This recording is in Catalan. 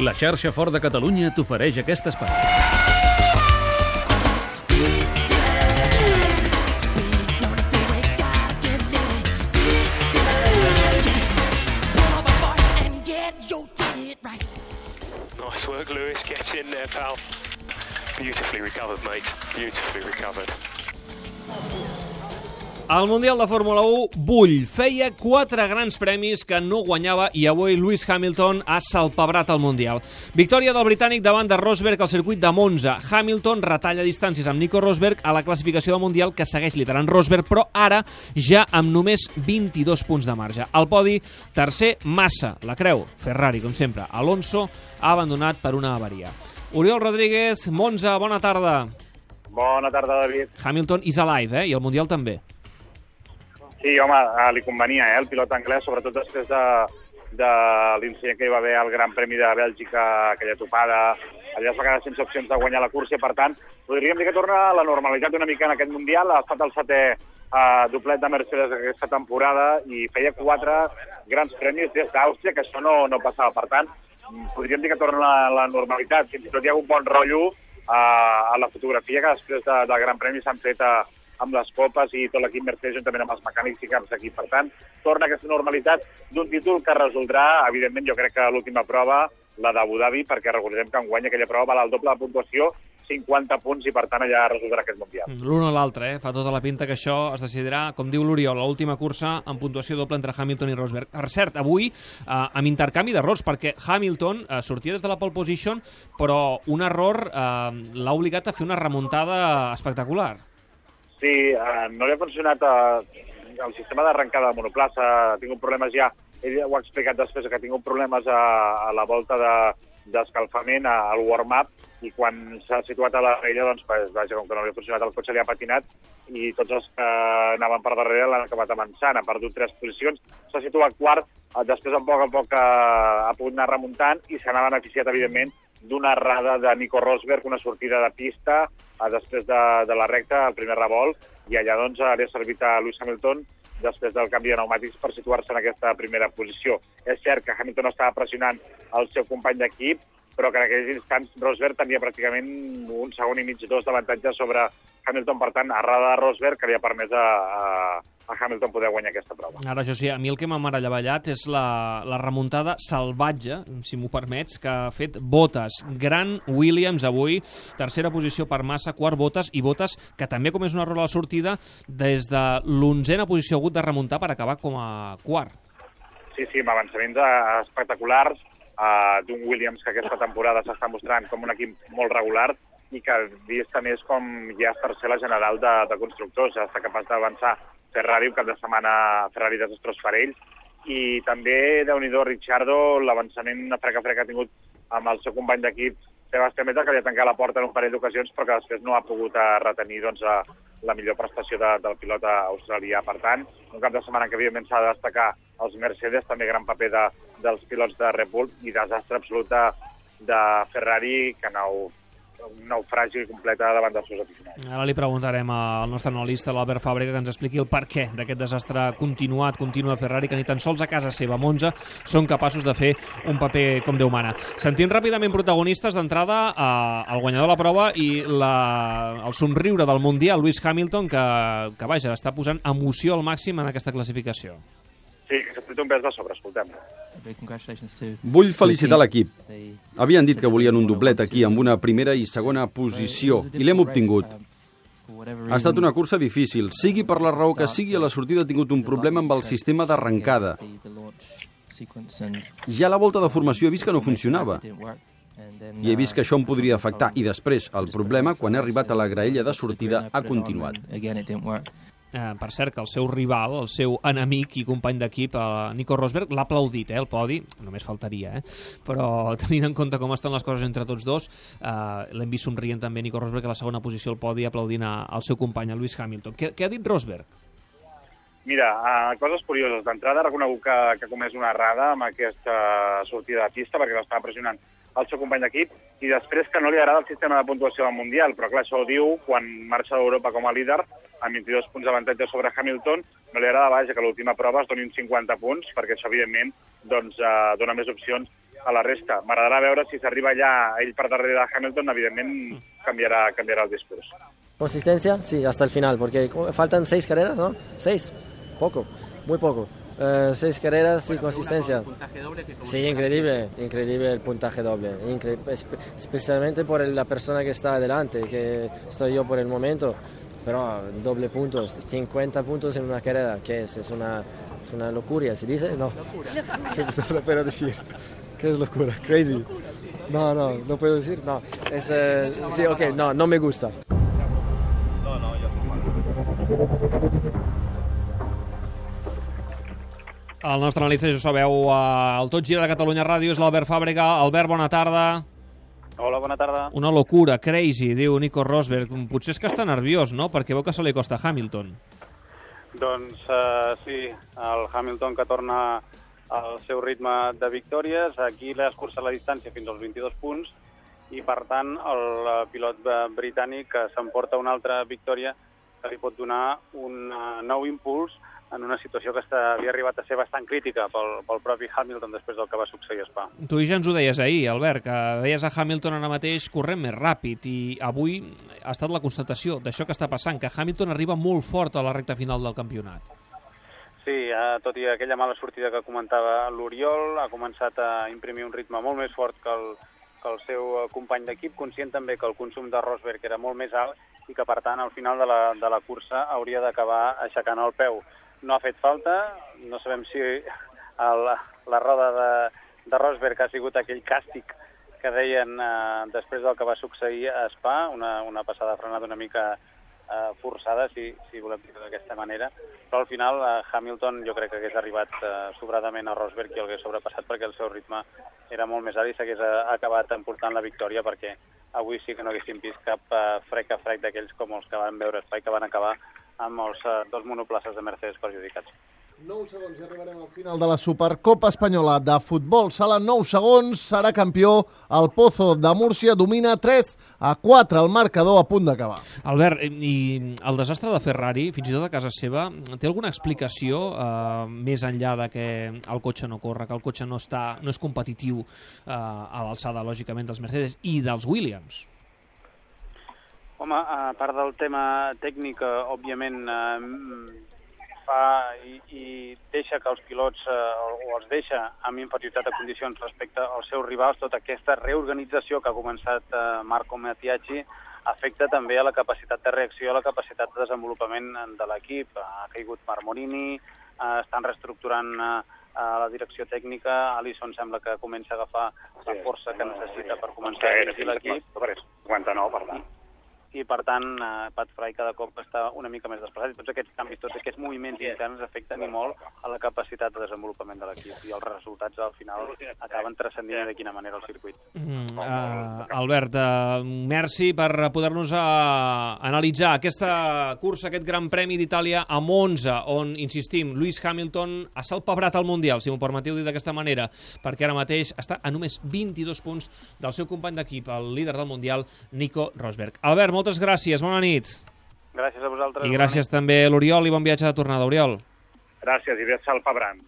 La xarxa Fort de Catalunya t'ofereix aquest espai. Nice work, Lewis. Get in there, pal. Beautifully recovered, mate. Beautifully recovered. El Mundial de Fórmula 1, Bull, feia quatre grans premis que no guanyava i avui Lewis Hamilton ha salpebrat el Mundial. Victòria del britànic davant de Rosberg al circuit de Monza. Hamilton retalla distàncies amb Nico Rosberg a la classificació del Mundial que segueix liderant Rosberg, però ara ja amb només 22 punts de marge. Al podi, tercer, Massa, la creu, Ferrari, com sempre. Alonso ha abandonat per una avaria. Oriol Rodríguez, Monza, bona tarda. Bona tarda, David. Hamilton is alive, eh? I el Mundial també. Sí, home, eh, li convenia, eh, el pilot anglès, sobretot després de, de l'incident que hi va haver al Gran Premi de Bèlgica, aquella topada, allà es va quedar sense opcions de guanyar la cursa i, per tant, podríem dir que torna a la normalitat una mica en aquest Mundial. Ha estat el setè eh, doblet de Mercedes aquesta temporada i feia quatre grans premis des d'Àustria, que això no, no passava. Per tant, podríem dir que torna a la, la normalitat. Fins i tot hi ha un bon rotllo eh, a la fotografia que després de, del Gran Premi s'han fet a, amb les copes i tot l'equip Mercedes juntament amb els mecànics i caps d'aquí. Per tant, torna aquesta normalitat d'un títol que resoldrà, evidentment, jo crec que l'última prova, la d'Abu Dhabi, perquè recordem que enguany aquella prova val el doble de puntuació, 50 punts, i per tant allà resoldrà aquest Mundial. L'un o l'altre, eh? Fa tota la pinta que això es decidirà, com diu l'Oriol, l'última cursa en puntuació doble entre Hamilton i Rosberg. Per cert, avui, eh, amb intercanvi d'errors, perquè Hamilton eh, sortia des de la pole position, però un error eh, l'ha obligat a fer una remuntada espectacular. Sí, eh, no li ha funcionat eh, el sistema d'arrencada de monoplaça, ha tingut problemes ja, ell ho ha explicat després, que ha tingut problemes a, a la volta de d'escalfament al warm-up i quan s'ha situat a la rella, doncs, pues, vaja, com que no li ha funcionat el cotxe, li ha patinat i tots els que anaven per darrere l'han acabat avançant, ha perdut tres posicions, s'ha situat quart, eh, després a poc a poc eh, ha pogut anar remuntant i se n'ha beneficiat, evidentment, d'una errada de Nico Rosberg, una sortida de pista eh, després de, de la recta, el primer revolt, i allà doncs li ha servit a Lewis Hamilton després del canvi de pneumàtics per situar-se en aquesta primera posició. És cert que Hamilton estava pressionant el seu company d'equip, però que en aquells instants Rosberg tenia pràcticament un segon i mig, dos d'avantatge sobre Hamilton. Per tant, errada de Rosberg que li ha permès a, a, a Hamilton poder guanyar aquesta prova. Ara, això sí, a mi el que m'ha meravellat és la, la remuntada salvatge, si m'ho permets, que ha fet Bottas. Gran Williams avui, tercera posició per massa, quart Bottas, i Bottas, que també comés un error a la sortida, des de l'onzena posició ha hagut de remuntar per acabar com a quart. Sí, sí, amb avançaments eh, espectaculars uh, d'un Williams que aquesta temporada s'està mostrant com un equip molt regular i que vist a més com ja és tercer la general de, de constructors, ja està capaç d'avançar. Ferrari, un cap de setmana Ferrari desastrós per ells, i també, déu nhi Ricciardo, l'avançament frec a frec ha tingut amb el seu company d'equip, Sebastián Vettel, que li ha tancat la porta en un parell d'ocasions, però que després no ha pogut eh, retenir doncs, a, la millor prestació de, del pilot australià. Per tant, un cap de setmana que evidentment s'ha de destacar els Mercedes, també gran paper de, dels pilots de Red Bull i desastre absolut de, de Ferrari, que nau, un naufragi complet davant dels seus aficionats. Ara li preguntarem al nostre analista, l'Albert Fàbrega, que ens expliqui el per què d'aquest desastre continuat, continu a Ferrari, que ni tan sols a casa seva, a Monza, són capaços de fer un paper com Déu mana. Sentim ràpidament protagonistes d'entrada eh, el guanyador de la prova i la, el somriure del Mundial, Lewis Hamilton, que, que vaja, està posant emoció al màxim en aquesta classificació. Fet un pes de sobre, escoltem. Vull felicitar l'equip. Havien dit que volien un doblet aquí amb una primera i segona posició i l'hem obtingut. Ha estat una cursa difícil. Sigui per la raó que sigui, a la sortida ha tingut un problema amb el sistema d'arrencada. Ja a la volta de formació he vist que no funcionava. I he vist que això em podria afectar. I després, el problema, quan he arribat a la graella de sortida, ha continuat. Eh, per cert, que el seu rival, el seu enemic i company d'equip, eh, Nico Rosberg, l'ha aplaudit, eh, el podi, només faltaria, eh? però tenint en compte com estan les coses entre tots dos, eh, l'hem vist somrient també Nico Rosberg a la segona posició al podi aplaudint a, al seu company, a Lewis Hamilton. Què, què ha dit Rosberg? Mira, uh, coses curioses. D'entrada ha reconegut que, que comès una errada amb aquesta sortida de pista perquè l'estava pressionant el seu company d'equip i després que no li agrada el sistema de puntuació del Mundial, però clar, això ho diu quan marxa d'Europa com a líder amb 22 punts d'avantatge sobre Hamilton, no li agrada, vaja, que l'última prova es donin 50 punts, perquè això, evidentment, doncs, eh, dona més opcions a la resta. M'agradarà veure si s'arriba ja ell per darrere de Hamilton, evidentment canviarà, canviarà el discurs. Consistencia, sí, hasta el final, porque faltan seis carreras, ¿no? Seis, poco, muy poco. Eh, seis carreras y consistencia. Sí, increíble, increíble el puntaje doble, incre- espe- especialmente por la persona que está adelante, que estoy yo por el momento, pero doble puntos, 50 puntos en una carrera, que es? Es una, es una locura, ¿se dice? No. Sí, solo puedo decir. ¿Qué es locura? Crazy. No, no, no puedo decir, no. Es, eh, sí, ok, no, no me gusta. El nostre analista, ja ho sabeu, al Tot Gira de Catalunya Ràdio és l'Albert Fàbrega. Albert, bona tarda. Hola, bona tarda. Una locura, crazy, diu Nico Rosberg. Potser és que està nerviós, no? Perquè veu que se li costa Hamilton. Doncs uh, sí, el Hamilton que torna al seu ritme de victòries. Aquí l'ha escurçat la distància fins als 22 punts i, per tant, el eh, pilot eh, britànic que s'emporta una altra victòria que li pot donar un nou impuls en una situació que està, havia arribat a ser bastant crítica pel, pel propi Hamilton després del que va succeir a Spa. Tu ja ens ho deies ahir, Albert, que veies a Hamilton ara mateix corrent més ràpid i avui ha estat la constatació d'això que està passant, que Hamilton arriba molt fort a la recta final del campionat. Sí, eh, tot i aquella mala sortida que comentava l'Oriol, ha començat a imprimir un ritme molt més fort que el, que el seu eh, company d'equip, conscient també que el consum de Rosberg era molt més alt i que, per tant, al final de la, de la cursa hauria d'acabar aixecant el peu. No ha fet falta, no sabem si el, la roda de, de Rosberg ha sigut aquell càstig que deien eh, després del que va succeir a Spa, una, una passada frenada una mica eh, forçada, si, si volem dir d'aquesta manera, però al final eh, Hamilton jo crec que hagués arribat eh, sobradament a Rosberg i el hagués sobrepassat perquè el seu ritme era molt més alt i s'hagués eh, acabat emportant la victòria perquè avui sí que no haguéssim vist cap eh, frec a frec d'aquells com els que van veure Spa i que van acabar amb els eh, dos monoplaces de Mercedes perjudicats. 9 segons i arribarem al final de la Supercopa Espanyola de Futbol Sala. 9 segons, serà campió el Pozo de Múrcia, domina 3 a 4 el marcador a punt d'acabar. Albert, i el desastre de Ferrari, fins i tot a casa seva, té alguna explicació eh, més enllà de que el cotxe no corre, que el cotxe no, està, no és competitiu eh, a l'alçada, lògicament, dels Mercedes i dels Williams? Home, a part del tema tècnic, eh, òbviament eh, fa i, i deixa que els pilots, eh, o els deixa amb inferioritat de condicions respecte als seus rivals, tota aquesta reorganització que ha començat eh, Marco Mattiacci afecta també a la capacitat de reacció, a la capacitat de desenvolupament de l'equip. Ha caigut Marmorini, eh, estan reestructurant eh, a la direcció tècnica, Alisson sembla que comença a agafar la força que necessita per començar a dirigir l'equip. 59, per tant. I per tant eh, Pat Fry cada cop està una mica més desplaçat i tots aquests canvis, tots aquests moviments interns afecten i molt a la capacitat de desenvolupament de l'equip i els resultats al final acaben transcendint de quina manera el circuit. Mm, uh, Albert, uh, merci per poder-nos uh, analitzar aquesta cursa, aquest Gran Premi d'Itàlia a Monza, on, insistim, Lewis Hamilton ha salpebrat el Mundial, si m'ho permeteu dir d'aquesta manera, perquè ara mateix està a només 22 punts del seu company d'equip, el líder del Mundial, Nico Rosberg. Albert, moltes gràcies, bona nit. Gràcies a vosaltres. I gràcies també a l'Oriol i bon viatge de tornada, Oriol. Gràcies i bé salpebrant.